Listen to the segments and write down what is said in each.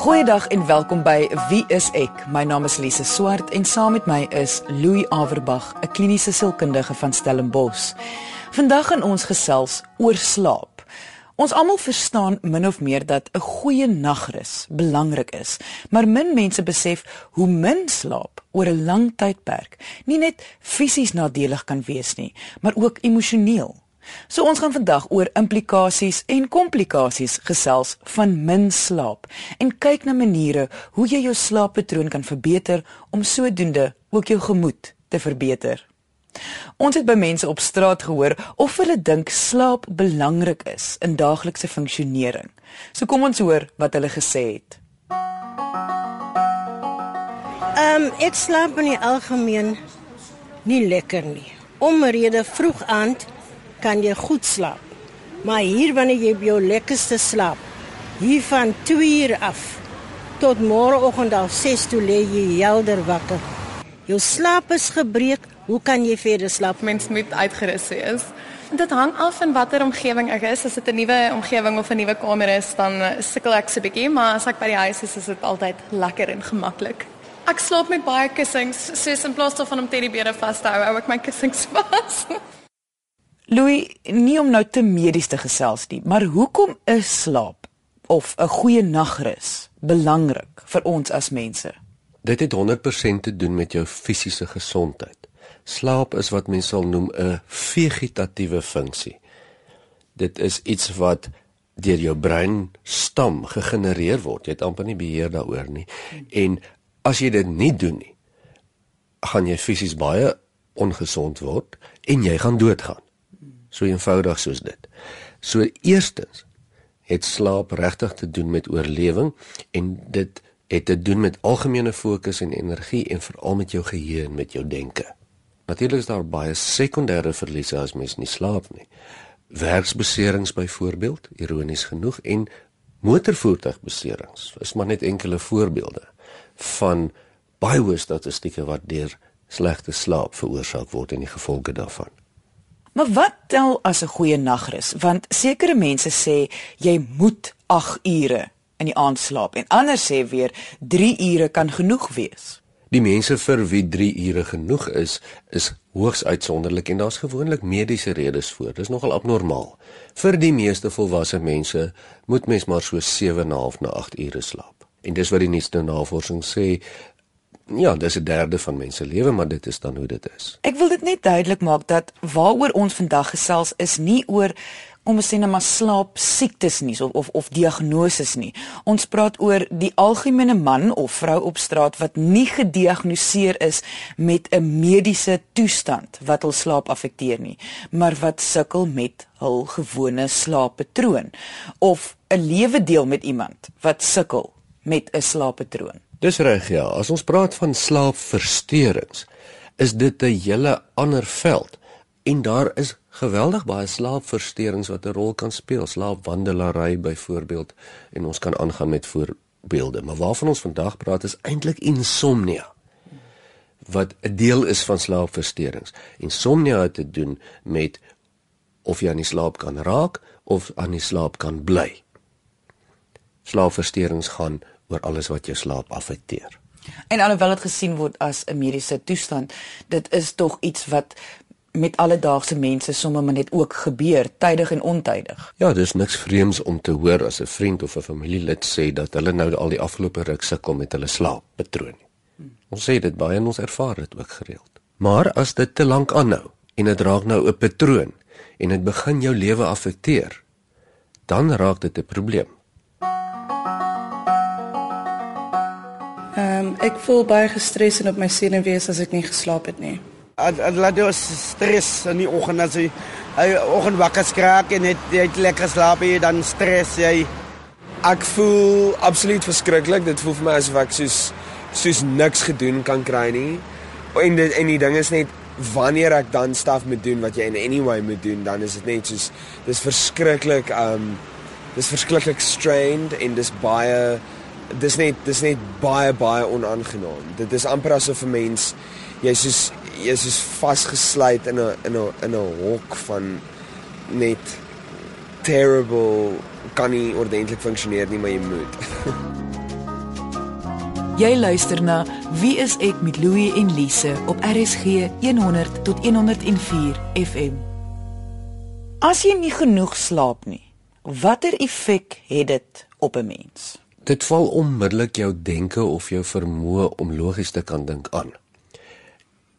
Goeiedag en welkom by Wie is ek? My naam is Lise Swart en saam met my is Louis Averbag, 'n kliniese sielkundige van Stellenbosch. Vandag gaan ons gesels oor slaap. Ons almal verstaan min of meer dat 'n goeie nagrus belangrik is, maar min mense besef hoe min slaap oor 'n lang tydperk nie net fisies nadelig kan wees nie, maar ook emosioneel. So ons gaan vandag oor implikasies en komplikasies gesels van min slaap en kyk na maniere hoe jy jou slaappatroon kan verbeter om sodoende ook jou gemoed te verbeter. Ons het by mense op straat gehoor of hulle dink slaap belangrik is in daaglikse funksionering. So kom ons hoor wat hulle gesê het. Ehm um, ek slaap in die algemeen nie lekker nie. Omrede vroeg aand kan jy goed slaap. Maar hier wanneer jy jou lekkerste slaap, hier van 2 uur af tot môreoggend al 6 toe lê jy helder wakker. Jou slaap is gebreek, hoe kan jy verder slaap? Mens moet uitgerus wees. Dit hang af van watter omgewing ek is. As dit 'n nuwe omgewing of 'n nuwe kamer is, dan sukkel ek so 'n bietjie, maar as ek by die huis is, is dit altyd lekker en gemaklik. Ek slaap met baie kussings, soos in plaas daarvan om teddybere vas te hou, hou ek my kussings vas. Louis, nie om nou te medies te gesels nie, maar hoekom is slaap of 'n goeie nagrus belangrik vir ons as mense? Dit het 100% te doen met jou fisiese gesondheid. Slaap is wat mense sal noem 'n vegetatiewe funksie. Dit is iets wat deur jou brein stam gegenereer word. Jy het amper nie beheer daaroor nie. En as jy dit nie doen nie, gaan jy fisies baie ongesond word en jy gaan doodgaan. So eenvoudig soos dit. So eerstens het slaap regtig te doen met oorlewing en dit het te doen met algemene fokus en energie en veral met jou geheue en met jou denke. Natuurlik is daar baie sekondêre verliese as mens nie slaap nie. Werksbeserings byvoorbeeld, ironies genoeg en motorvoertuigbeserings is maar net enkele voorbeelde van baie hoë statistieke wat deur slegte slaap veroorsaak word en die gevolge daarvan. Maar wat tel as 'n goeie nagrus? Want sekere mense sê jy moet 8 ure in die aand slaap en ander sê weer 3 ure kan genoeg wees. Die mense vir wie 3 ure genoeg is, is hoogs uitsonderlik en daar's gewoonlik mediese redes voor. Dis nogal abnormaal. Vir die meeste volwasse mense moet mens maar so 7.5 na 8 ure slaap. En dis wat die nuutste navorsing sê, Ja, dis 'n derde van mense lewe, maar dit is dan hoe dit is. Ek wil dit net duidelik maak dat waaroor ons vandag gesels is nie oor om ons sê net maar slaap siektes nie of of, of diagnoses nie. Ons praat oor die algemene man of vrou op straat wat nie gediagnoseer is met 'n mediese toestand wat hul slaap affekteer nie, maar wat sukkel met hul gewone slaappatroon of 'n lewe deel met iemand wat sukkel met 'n slaappatroon. Dis reg ja, as ons praat van slaapversteurings, is dit 'n hele ander veld en daar is geweldig baie slaapversteurings wat 'n rol kan speel, slaapwandelary byvoorbeeld en ons kan aangaan met voorbeelde, maar waarvan ons vandag praat is eintlik insomnia wat 'n deel is van slaapversteurings. Insomnia het te doen met of jy aan die slaap kan raak of aan die slaap kan bly. Slaapversteurings gaan oor alles wat jou slaap affekteer. En alhoewel dit gesien word as 'n mediese toestand, dit is tog iets wat met alledaagse mense sommer maar net ook gebeur, tydig en ontydig. Ja, dis niks vreemds om te hoor as 'n vriend of 'n familielid sê dat hulle nou al die afgelope ruk sukkel met hulle slaappatroon. Hmm. Ons sê dit baie en ons ervaar dit ook gereeld. Maar as dit te lank aanhou en dit raak nou 'n patroon en dit begin jou lewe affekteer, dan raak dit 'n probleem. Ehm um, ek voel baie gestres en op my senuwees as ek nie geslaap het nie. Laat jou stres in die oggend as jy hy oggend wakker skraak en net jy het lekker slaap en dan stres jy. Ek voel absoluut verskriklik. Dit voel vir my asof ek soos soos niks gedoen kan kry nie. En dit en die ding is net wanneer ek dan staf moet doen wat jy in anyway moet doen, dan is dit net soos dis verskriklik um dis verskriklik strained en dis baie dis net dis net baie baie onaangenaam. Dit is amper asof 'n mens jy soos jy soos vasgesluit in 'n in 'n in 'n hok van net terrible kan nie ordentlik funksioneer nie, maar jy moet. Jy luister na Wie is ek met Louie en Lise op RSG 100 tot 104 FM. As jy nie genoeg slaap nie, watter effek het dit op 'n mens? Dit val onmiddellik jou denke of jou vermoë om logies te kan dink aan.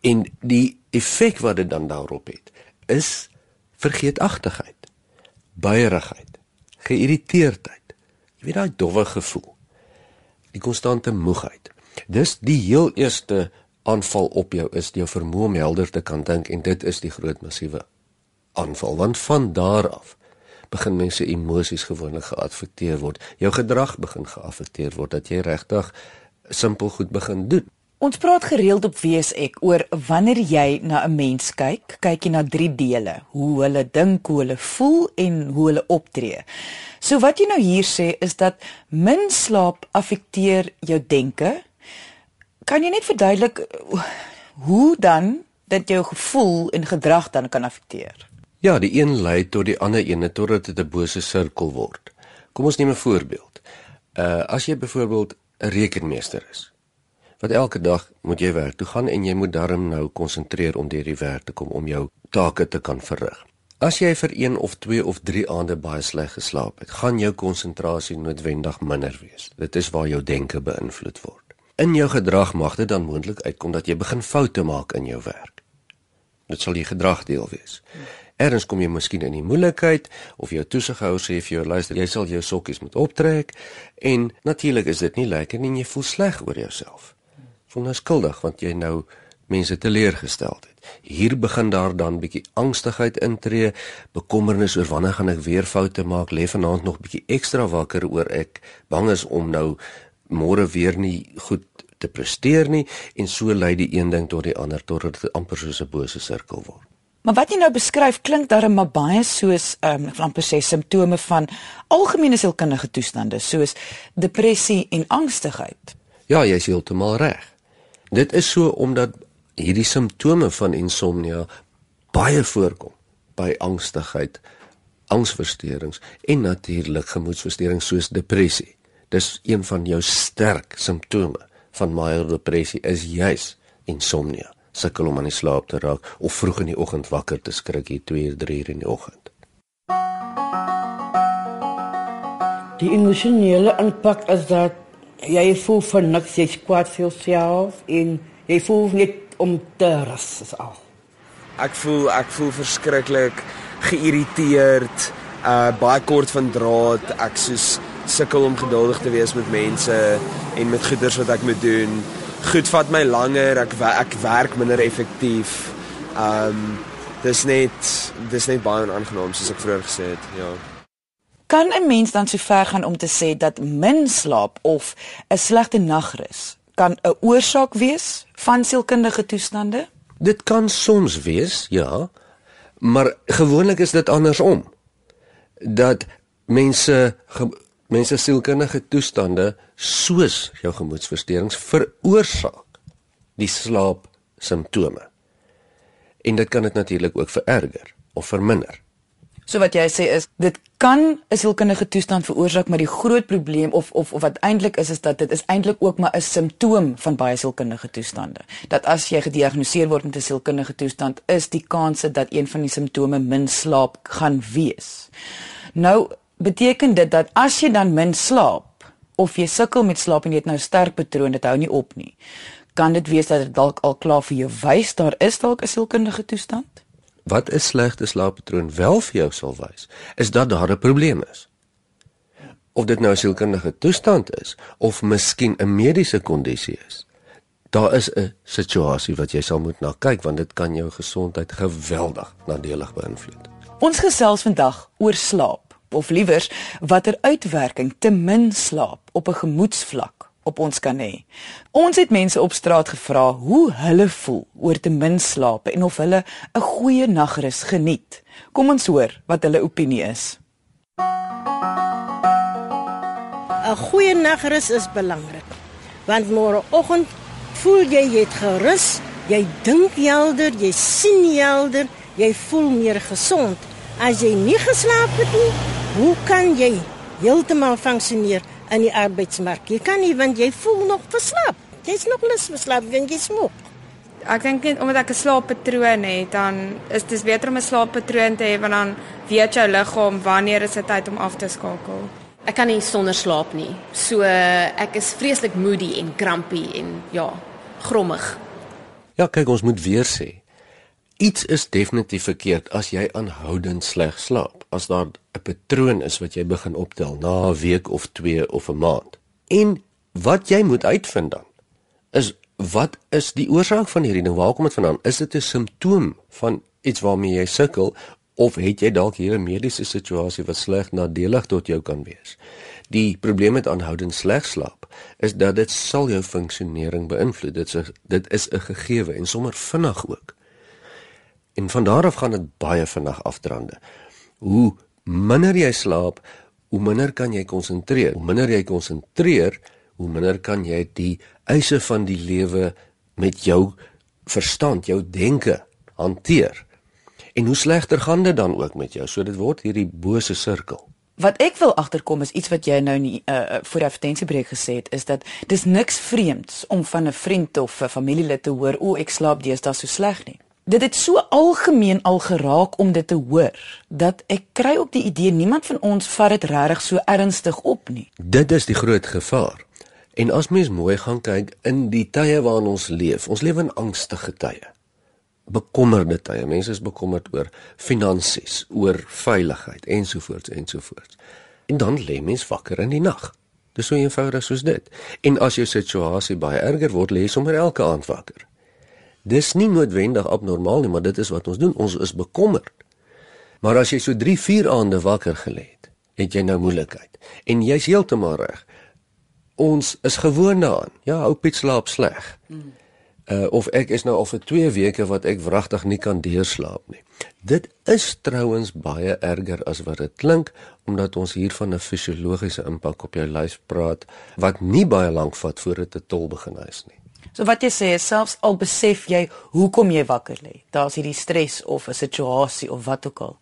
En die effek wat dit dan daarop het, is vergeetachtigheid, buierigheid, geïrriteerdheid. Jy weet daai dowwe gevoel. Die konstante moegheid. Dis die heel eerste aanval op jou is jou vermoë om helder te kan dink en dit is die groot massiewe aanval want van daar af begin mense emosies gewoonlik geaffekteer word. Jou gedrag begin geaffekteer word dat jy regtig simpel goed begin doen. Ons praat gereeld op wees ek oor wanneer jy na 'n mens kyk, kyk jy na drie dele: hoe hulle dink, hoe hulle voel en hoe hulle optree. So wat jy nou hier sê is dat min slaap affekteer jou denke. Kan jy net verduidelik hoe dan dit jou gevoel en gedrag dan kan affekteer? Ja, die een lei tot die ander ene totdat dit 'n bose sirkel word. Kom ons neem 'n voorbeeld. Uh as jy byvoorbeeld 'n rekenmeester is wat elke dag moet jy werk toe gaan en jy moet darm nou konsentreer om deur die werk te kom om jou take te kan verrig. As jy vir 1 of 2 of 3 aande baie sleg geslaap het, gaan jou konsentrasie noodwendig minder wees. Dit is waar jou denke beïnvloed word. In jou gedrag mag dit dan moontlik uitkom dat jy begin foute maak in jou werk. Dit sal die gedrag deel wees. Erns kom jy miskien in die moeilikheid of jou toesighouer sê vir jou luister jy sal jou sokkies moet optrek en natuurlik is dit nie lekker nie en jy voel sleg oor jouself. Voel nou skuldig want jy nou mense teleurgestel het. Hier begin daar dan bietjie angstigheid intree, bekommernis oor wanneer gaan ek weer foute maak, lê vanaand nog bietjie ekstra wakker oor ek bang is om nou môre weer nie goed te presteer nie en so lei die een ding tot die ander totdat dit amper soos 'n bose sirkel word. Maar wat jy nou beskryf klink darem maar baie soos ehm um, ek wil amper sê simptome van algemene sielkundige toestande soos depressie en angstigheid. Ja, jy is heeltemal reg. Dit is so omdat hierdie simptome van insomnia baie voorkom by angstigheid, angsversteurings en natuurlik gemoedversteurings soos depressie. Dis een van jou sterk simptome van mild depressie is juis insomnia sukkel om aan die slaap te raak of vroeg in die oggend wakker te skrik hier 2 uur 3 uur in die oggend. Die emosionele impak is dat jy voel vir niks jy kwaad vir jouself en jy voel net om te rus is al. Ek voel ek voel verskriklik geïrriteerd, uh baie kort van draad. Ek soos sukkel om geduldig te wees met mense en met goeders wat ek moet doen goed vat my langer, ek ek werk minder effektief. Um dis net dis net baie onaangenaam soos ek vroeër gesê het, ja. Kan 'n mens dan so ver gaan om te sê dat min slaap of 'n slegte nagrus kan 'n oorsaak wees van sielkundige toestande? Dit kan soms wees, ja. Maar gewoonlik is dit andersom. Dat mense mense sielkundige toestande soos jou gemoedsversteurings veroorsaak die slaap simptome. En dit kan dit natuurlik ook vererger of verminder. So wat jy sê is dit kan 'n sielkundige toestand veroorsaak, maar die groot probleem of of of wat eintlik is is dat dit is eintlik ook maar 'n simptoom van baie sielkundige toestande. Dat as jy gediagnoseer word met 'n sielkundige toestand, is die kanse dat een van die simptome min slaap gaan wees. Nou beteken dit dat as jy dan min slaap of jy sukkel met slaap en jy het nou sterk patroon dit hou nie op nie. Kan dit wees dat dit dalk al klaar vir jou wys daar is dalk 'n sielkundige toestand? Wat 'n slegte slaappatroon wel vir jou sal wys is dat daar 'n probleem is. Of dit nou 'n sielkundige toestand is of miskien 'n mediese kondisie is daar is 'n situasie wat jy sal moet na kyk want dit kan jou gesondheid geweldig nadelig beïnvloed. Ons gesels vandag oor slaap of liewers watter uitwerking te min slaap op 'n gemoedsvlak op ons kan hê. Ons het mense op straat gevra hoe hulle voel oor te min slaap en of hulle 'n goeie nagrus geniet. Kom ons hoor wat hulle opinie is. 'n Goeie nagrus is belangrik. Want môreoggend voel jy jy het gerus, jy dink helder, jy sien helder, jy voel meer gesond. As jy nie geslaap het nie, Hoe kan jy heeltemal funksioneer in die arbeidsmark. Jy kan nie want jy voel nog verslaap. Jy's nog lus verslaap want jy smok. Ek dink net omdat ek 'n slaappatroon het, dan is dit beter om 'n slaappatroon te hê want dan weet jou liggaam wanneer is dit tyd om af te skakel. Ek kan nie sonder slaap nie. So ek is vreeslik moody en grumpy en ja, grommig. Ja, kyk, ons moet weer sê. Iets is definitief verkeerd as jy aanhoudend sleg slaap. As daar 'n patroon is wat jy begin optel na 'n week of 2 of 'n maand. En wat jy moet uitvind dan is wat is die oorsaak van hierdie ding? Waar kom dit vandaan? Is dit 'n simptoom van iets waarmee jy sukkel of het jy dalk hier 'n mediese situasie wat sleg nadelig tot jou kan wees? Die probleem met aanhoudend sleg slaap is dat dit sal jou funksionering beïnvloed. Dit is dit is 'n gegewe en sommer vinnig ook. En van daar af gaan dit baie vinnig afdraande. Hoe minder jy slaap, hoe minder kan jy konsentreer. Hoe minder jy konsentreer, hoe minder kan jy die eise van die lewe met jou verstand, jou denke hanteer. En hoe slegter gaan dit dan ook met jou? So dit word hierdie bose sirkel. Wat ek wil agterkom is iets wat jy nou nie uh, voor advertensiebreek gesê het is dat dis niks vreemds om van 'n vriend of 'n familielid te hoor o ek slaap deesdae so sleg nie. Dit het so algemeen al geraak om dit te hoor dat ek kry ook die idee niemand van ons vat dit regtig so ernstig op nie. Dit is die groot gevaar. En as mens mooi gaan kyk in die tye waarin ons leef, ons leef in angstige tye. Bekommerde tye. Mense is bekommerd oor finansies, oor veiligheid ensovoorts ensovoorts. En dan lê mens wakker in die nag. Dis so eenvoudig soos dit. En as jou situasie baie erger word, lê jy sommer elke aand wakker. Dis nie noodwendig abnormaal nie, maar dit is wat ons doen. Ons is bekommerd. Maar as jy so 3, 4 aande wakker gelê het, het jy nou moeilikheid. En jy's heeltemal reg ons is gewoond daaraan. Ja, ou Piet slaap sleg. Uh of ek is nou al vir 2 weke wat ek wragtig nie kan deurslaap nie. Dit is trouens baie erger as wat dit klink omdat ons hier van 'n fisiologiese impak op jou lyf praat wat nie baie lank vat voor dit 'n tol begin hys nie. So wat jy sê is selfs al besef jy hoekom jy wakker lê. Daar's hierdie stres of 'n situasie of wat ook al.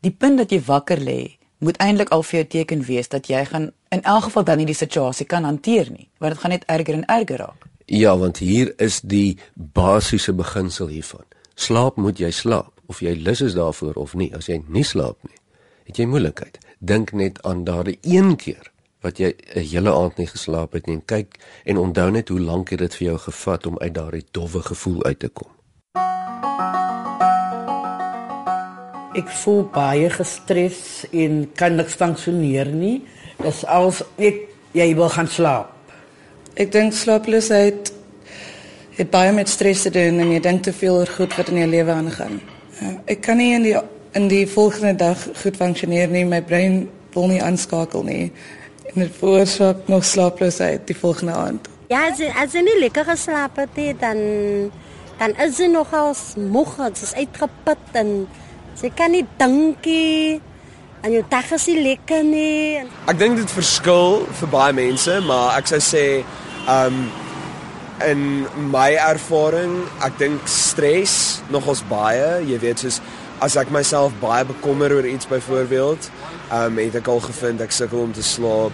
Die punt dat jy wakker lê moet eintlik al vir jou teken wees dat jy gaan in elk geval dan nie die situasie kan hanteer nie, want dit gaan net erger en erger raak. Ja, want hier is die basiese beginsel hiervan. Slaap moet jy slaap of jy lus is daarvoor of nie. As jy nie slaap nie, het jy moeilikheid. Dink net aan daardie een keer wat jy 'n hele aand nie geslaap het nie en kyk en onthou net hoe lank dit vir jou gevat om uit daardie dowwe gevoel uit te kom. Ek voel baie gestres en kan niks funksioneer nie. Dis als ek jy wil gaan slaap. Ek dink slaaploosheid het baie met stres te doen en jy dink te veel oor goed wat in jou lewe aangaan. Ja, ek kan nie in die in die volgende dag goed funksioneer nie. My brein wil nie aanskakel nie. En dit veroorsaak nog slaaploosheid die volgende aand. Ja, as as jy nie lekker geslaap het nie, dan dan is jy nogal moeg, dit is uitgeput en jy kan nie dink nie. En jou dag is nie lekker nie. Ek dink dit verskil vir baie mense, maar ek sou sê um in my ervaring, ek dink stres nogals baie, jy weet soos as ek myself baie bekommer oor iets byvoorbeeld, um het ek al gevind ek sukkel om te slaap.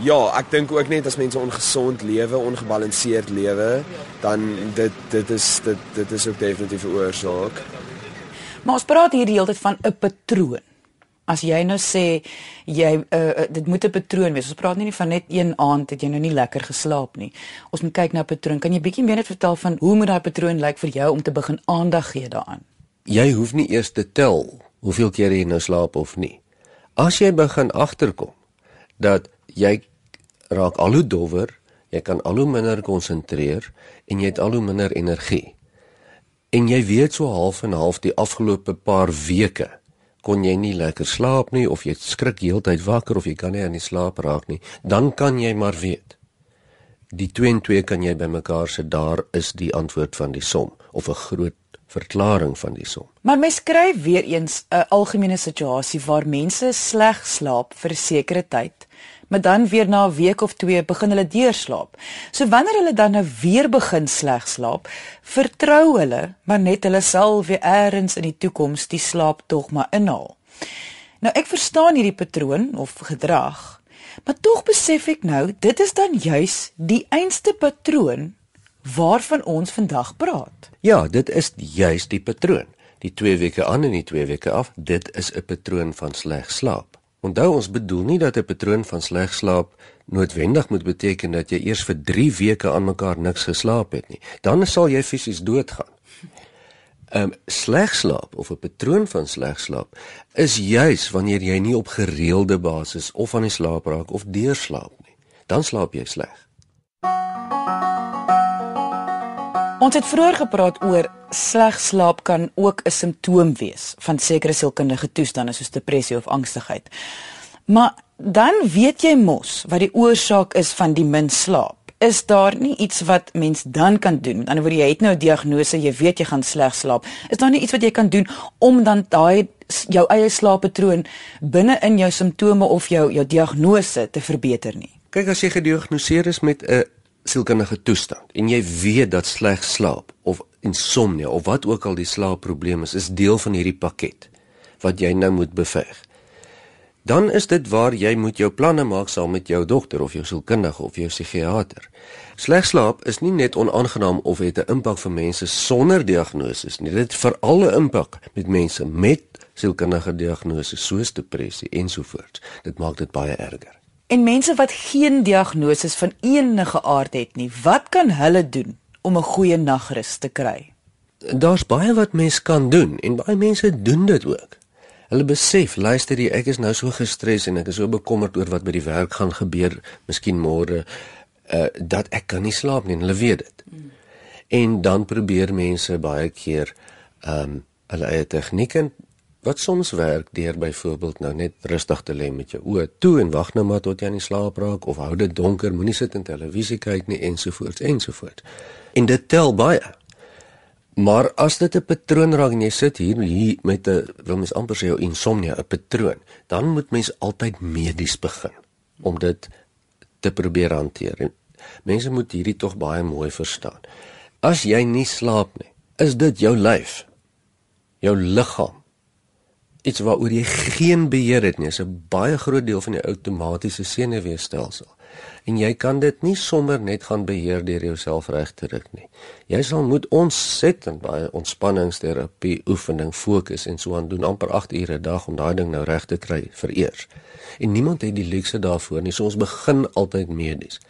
Ja, ek dink ook net as mense ongesond lewe, ongebalanseerd lewe, dan dit dit is dit dit is ook definitief 'n oorsaak. Maar ons praat hier die hele tyd van 'n patroon. As jy nou sê jy uh, dit moet 'n patroon wees. Ons praat nie van net een aand het jy nou nie lekker geslaap nie. Ons moet kyk na 'n patroon. Kan jy bietjie meer net vertel van hoe moet daai patroon lyk vir jou om te begin aandag gee daaraan? Jy hoef nie eers te tel hoeveel keer jy nou slaap of nie. As jy begin agterkom dat jy raak al hoe dowwer, jy kan al hoe minder konsentreer en jy het al hoe minder energie. En jy weet so half en half die afgelope paar weke kon jy nie lekker slaap nie of jy skrik heeltyd wakker of jy kan nie aan die slaap raak nie, dan kan jy maar weet. Die 2 en 2 kan jy bymekaar sit, daar is die antwoord van die som of 'n groot verklaring van die som. Maar mens skryf weer eens 'n algemene situasie waar mense sleg slaap vir 'n sekere tyd maar dan weer na 'n week of 2 begin hulle deurslaap. So wanneer hulle dan nou weer begin sleg slaap, vertrou hulle maar net hulle sal weer eers in die toekoms die slaap tog maar inhaal. Nou ek verstaan hierdie patroon of gedrag, Maar tog besef ek nou, dit is dan juis die einste patroon waarvan ons vandag praat. Ja, dit is juis die patroon. Die 2 weke aan en die 2 weke af, dit is 'n patroon van sleg slaap. Onthou ons bedoel nie dat 'n patroon van sleg slaap noodwendig moet beteken dat jy eers vir 3 weke aan mekaar niks geslaap het nie. Dan sal jy fisies doodgaan. Ehm um, sleg slaap of 'n patroon van sleg slaap is juis wanneer jy nie op gereelde basis of aan die slaap raak of deurslaap nie. Dan slaap jy sleg. Ons het vroeër gepraat oor sleg slaap kan ook 'n simptoom wees van sekere sielkundige toestande soos depressie of angstigheid. Maar dan weet jy mos wat die oorsaak is van die min slaap. Is daar nie iets wat mens dan kan doen? Met ander woorde, jy het nou 'n diagnose, jy weet jy gaan sleg slaap. Is daar nie iets wat jy kan doen om dan daai jou eie slaappatroon binne in jou simptome of jou jou diagnose te verbeter nie? Kyk as jy gediagnoseer is met 'n sielkundige toestand en jy weet dat sleg slaap of insomnie of wat ook al die slaapprobleem is, is deel van hierdie pakket wat jy nou moet beveg. Dan is dit waar jy moet jou planne maak saam met jou dokter of jou sielkundige of jou psigiater. Sleg slaap is nie net onaangenaam of het 'n impak vir mense sonder diagnose nie. Dit het veral 'n impak met mense met sielkundige diagnoses soos depressie ensovoorts. Dit maak dit baie erger. En mense wat geen diagnose van enige aard het nie, wat kan hulle doen om 'n goeie nagrus te kry? Daar's baie wat mense kan doen en baie mense doen dit ook. Hulle besef, luister jy, ek is nou so gestres en ek is so bekommerd oor wat by die werk gaan gebeur, miskien môre, uh dat ek kan nie slaap nie, hulle weet dit. Hmm. En dan probeer mense baie keer um hulle eie tegnieke wat soms werk deur byvoorbeeld nou net rustig te lê met jou oë toe en wag nou maar tot jy aan die slaap raak of hou dit donker, moenie sit en televisie kyk nie ensovoorts ensovoorts. En dit tel baie. Maar as dit 'n patroon raak en jy sit hier hier met 'n wil mens amper sê jou insomnia, 'n patroon, dan moet mens altyd medies begin om dit te probeer hanteer. En mense moet hierdie tog baie mooi verstaan. As jy nie slaap nie, is dit jou lyf, jou liggaam iets waaroor jy geen beheer het nie. Dit is 'n baie groot deel van die outomatiese senuweestelsel. En jy kan dit nie sommer net gaan beheer deur jouself reg te ruk nie. Jy sal moet ontsettend baie ontspanningsterapie, oefening, fokus en so aan doen amper 8 ure 'n dag om daai ding nou reg te kry vir eers. En niemand het die luukse daarvoor nie. So ons begin altyd medies.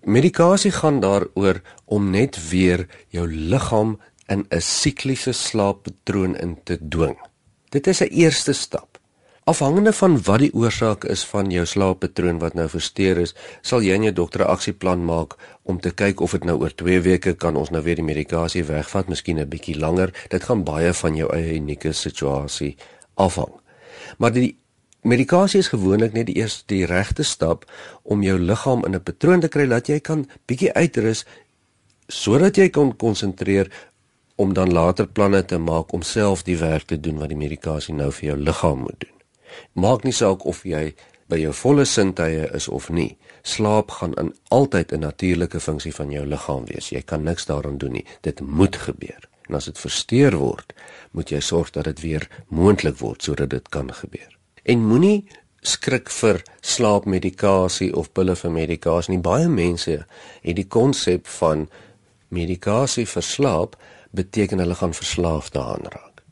Medikasie gaan daaroor om net weer jou liggaam in 'n sikliese slaappatroon in te dwing. Dit is 'n eerste stap. Afhangende van wat die oorsaak is van jou slaappatroon wat nou versteur is, sal jy en jou dokter 'n aksieplan maak om te kyk of dit nou oor 2 weke kan ons nou weer die medikasie wegvat, miskien 'n bietjie langer. Dit gaan baie van jou eie unieke situasie afhang. Maar die medikasie is gewoonlik net die eerste die regte stap om jou liggaam in 'n patroon te kry dat jy kan bietjie uitrus sodat jy kan konsentreer om dan later planne te maak om self die werk te doen wat die medikasie nou vir jou liggaam moet doen. Maak nie saak of jy by jou volle sintuie is of nie. Slaap gaan in altyd 'n natuurlike funksie van jou liggaam wees. Jy kan niks daaraan doen nie. Dit moet gebeur. En as dit versteur word, moet jy sorg dat dit weer moontlik word sodat dit kan gebeur. En moenie skrik vir slaapmedikasie of pille vir medikasie nie. Baie mense het die konsep van medikasie vir slaap beteken hulle gaan verslaaf daaraan raak.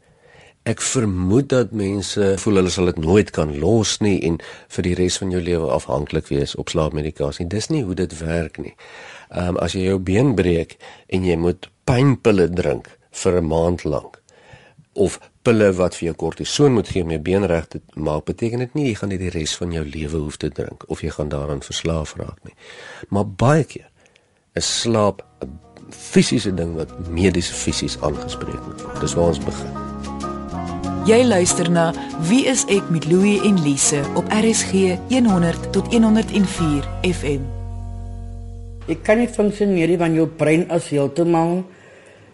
Ek vermoed dat mense voel hulle sal dit nooit kan los nie en vir die res van jou lewe afhanklik wees op slaapmedikasie. Dis nie hoe dit werk nie. Ehm um, as jy jou been breek en jy moet pynpille drink vir 'n maand lank of pille wat vir jou kortison moet gee om jou been reg te maak, beteken dit nie jy gaan dit die res van jou lewe hoef te drink of jy gaan daaraan verslaaf raak nie. Maar baie keer is slaap 'n fisiese ding wat medies fisies aangespreek moet word. Dis waar ons begin. Jy luister na Wie is ek met Louie en Lise op RSG 100 tot 104 FM. Ek kan nie funksioneer nie want jou brein is heeltemal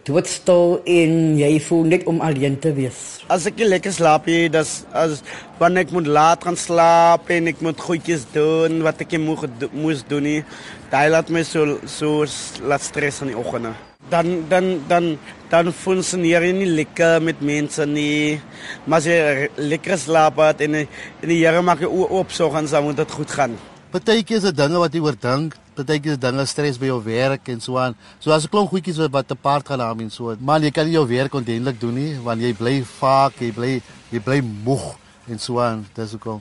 doodstil en jy voel net om alleen te wees. As ek lekker slaap, dis as wanneer ek moet laat gaan slaap en ek moet goedjies doen wat ek moeg moes doen nie. Daai laat my so so laat stres in die oggende. Dan dan dan dan funksioneer jy nie lekker met mense nie. Maar as jy lekker slaap het en en die Here maak jou oop so gaan, dan moet dit goed gaan. Partykeer is dit dinge wat jy oordink, partykeer is dinge stres by jou werk en so aan. So as 'n klomp goedjies wat te paart gaan daarmee en so. Man, jy kan nie jou werk ordentlik doen nie want jy bly vaak, jy bly jy bly moeg en so aan. Dis hoekom.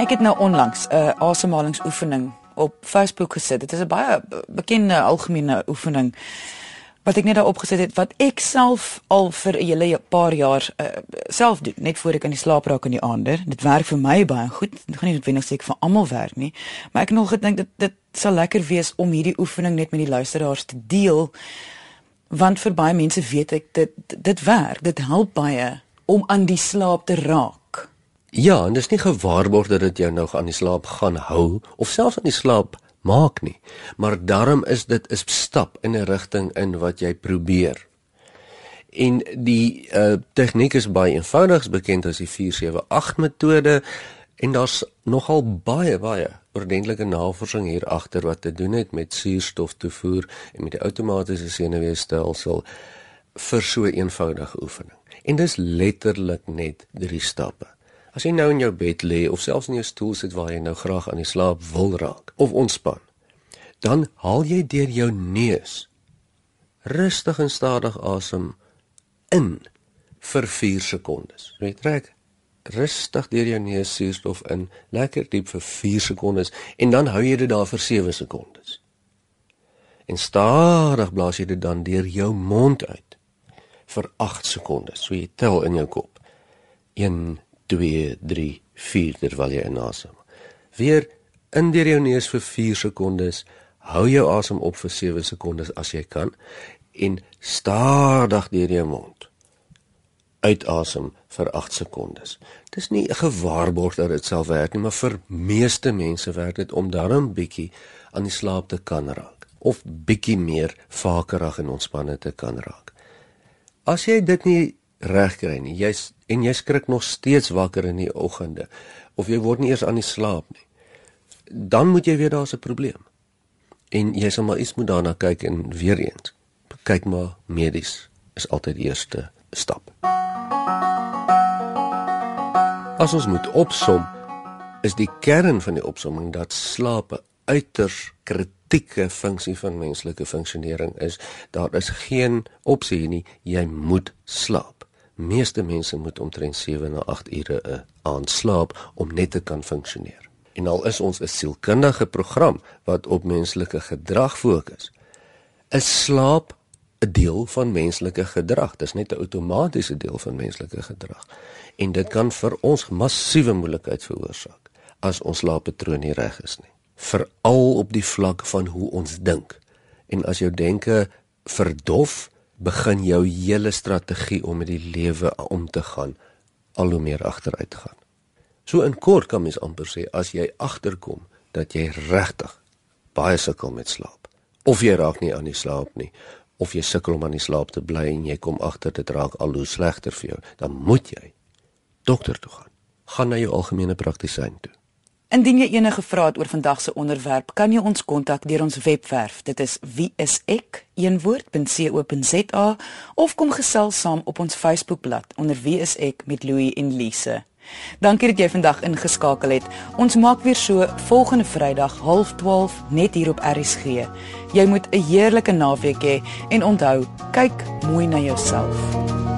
Ek het nou onlangs 'n uh, asemhalingsoefening op Facebook gesit. Dit is 'n baie bekende algemene oefening wat ek net daar opgesit het wat ek self al vir 'n hele paar jaar uh, self doen net voor ek aan die slaap raak in die aande. Dit werk vir my baie goed. Dit gaan nie noodwendig sê ek vir almal werk nie, maar ek het nog gedink dit dit sal lekker wees om hierdie oefening net met die luisteraars te deel want vir baie mense weet ek dit dit werk. Dit help baie om aan die slaap te raak. Ja, en dis nie gewaarborg dat dit jou nou aan die slaap gaan hou of selfs aan die slaap maak nie. Maar daarom is dit 'n stap in 'n rigting in wat jy probeer. En die uh tegniek is baie eenvoudig, bekend as die 478 metode en daar's nogal baie baie ordentlike navorsing hier agter wat te doen het met suurstof toevoer en met die outomatiese senuweestelsel vir so 'n eenvoudige oefening. En dis letterlik net drie stappe. As jy nou in jou bed lê of selfs in jou stoel sit waar jy nou graag aan die slaap wil raak of ontspan, dan haal jy deur jou neus rustig en stadig asem in vir 4 sekondes. Jy trek rustig deur jou neus suurstof in, lekker diep vir 4 sekondes en dan hou jy dit daar vir 7 sekondes. En stadig blaas jy dit dan deur jou mond uit vir 8 sekondes. So jy tel in jou kop. 1 2 3 4 terwyl jy inasem. Weer in deur jou neus vir 4 sekondes, hou jou asem op vir 7 sekondes as jy kan en stadig deur jou mond uitasem vir 8 sekondes. Dis nie gewaarborg dat dit sal werk nie, maar vir meeste mense werk dit om daarom bietjie aan die slaap te kan raak of bietjie meer vakerig en ontspanne te kan raak. As jy dit nie reg kry nie. Jy's en jy skrik nog steeds wakker in die oggende of jy word nie eers aan die slaap nie. Dan moet jy weet daar's 'n probleem. En jy sal maar iets moet daarna kyk en weer eens kyk maar medies is altyd die eerste stap. As ons moet opsom is die kern van die opsomming dat slaap uiters kritieke funksie van menslike funksionering is. Daar is geen opsie nie, jy moet slaap meeste mense moet omtrent 7 na 8 ure 'n aand slaap om net te kan funksioneer. En al is ons 'n sielkundige program wat op menslike gedrag fokus, is slaap 'n deel van menslike gedrag. Dit is net 'n outomatiese deel van menslike gedrag. En dit kan vir ons massiewe moeilikheid veroorsaak as ons slaappatroon nie reg is nie. Veral op die vlak van hoe ons dink. En as jou denke verdof, begin jou hele strategie om met die lewe om te gaan al hoe meer agteruit gaan. So in kort kan mens amper sê as jy agterkom dat jy regtig baie sukkel met slaap of jy raak nie aan die slaap nie of jy sukkel om aan die slaap te bly en jy kom agter dit raak al hoe slegter vir jou, dan moet jy dokter toe gaan. Gaan na jou algemene praktisyn toe. Indien jy enige vrae het oor vandag se onderwerp, kan jy ons kontak deur ons webwerf. Dit is wieisek.co.za of kom gesels saam op ons Facebookblad onder wieisek met Louie en Lise. Dankie dat jy vandag ingeskakel het. Ons maak weer so volgende Vrydag 12:30 net hier op RSG. Jy moet 'n heerlike naweek hê en onthou, kyk mooi na jouself.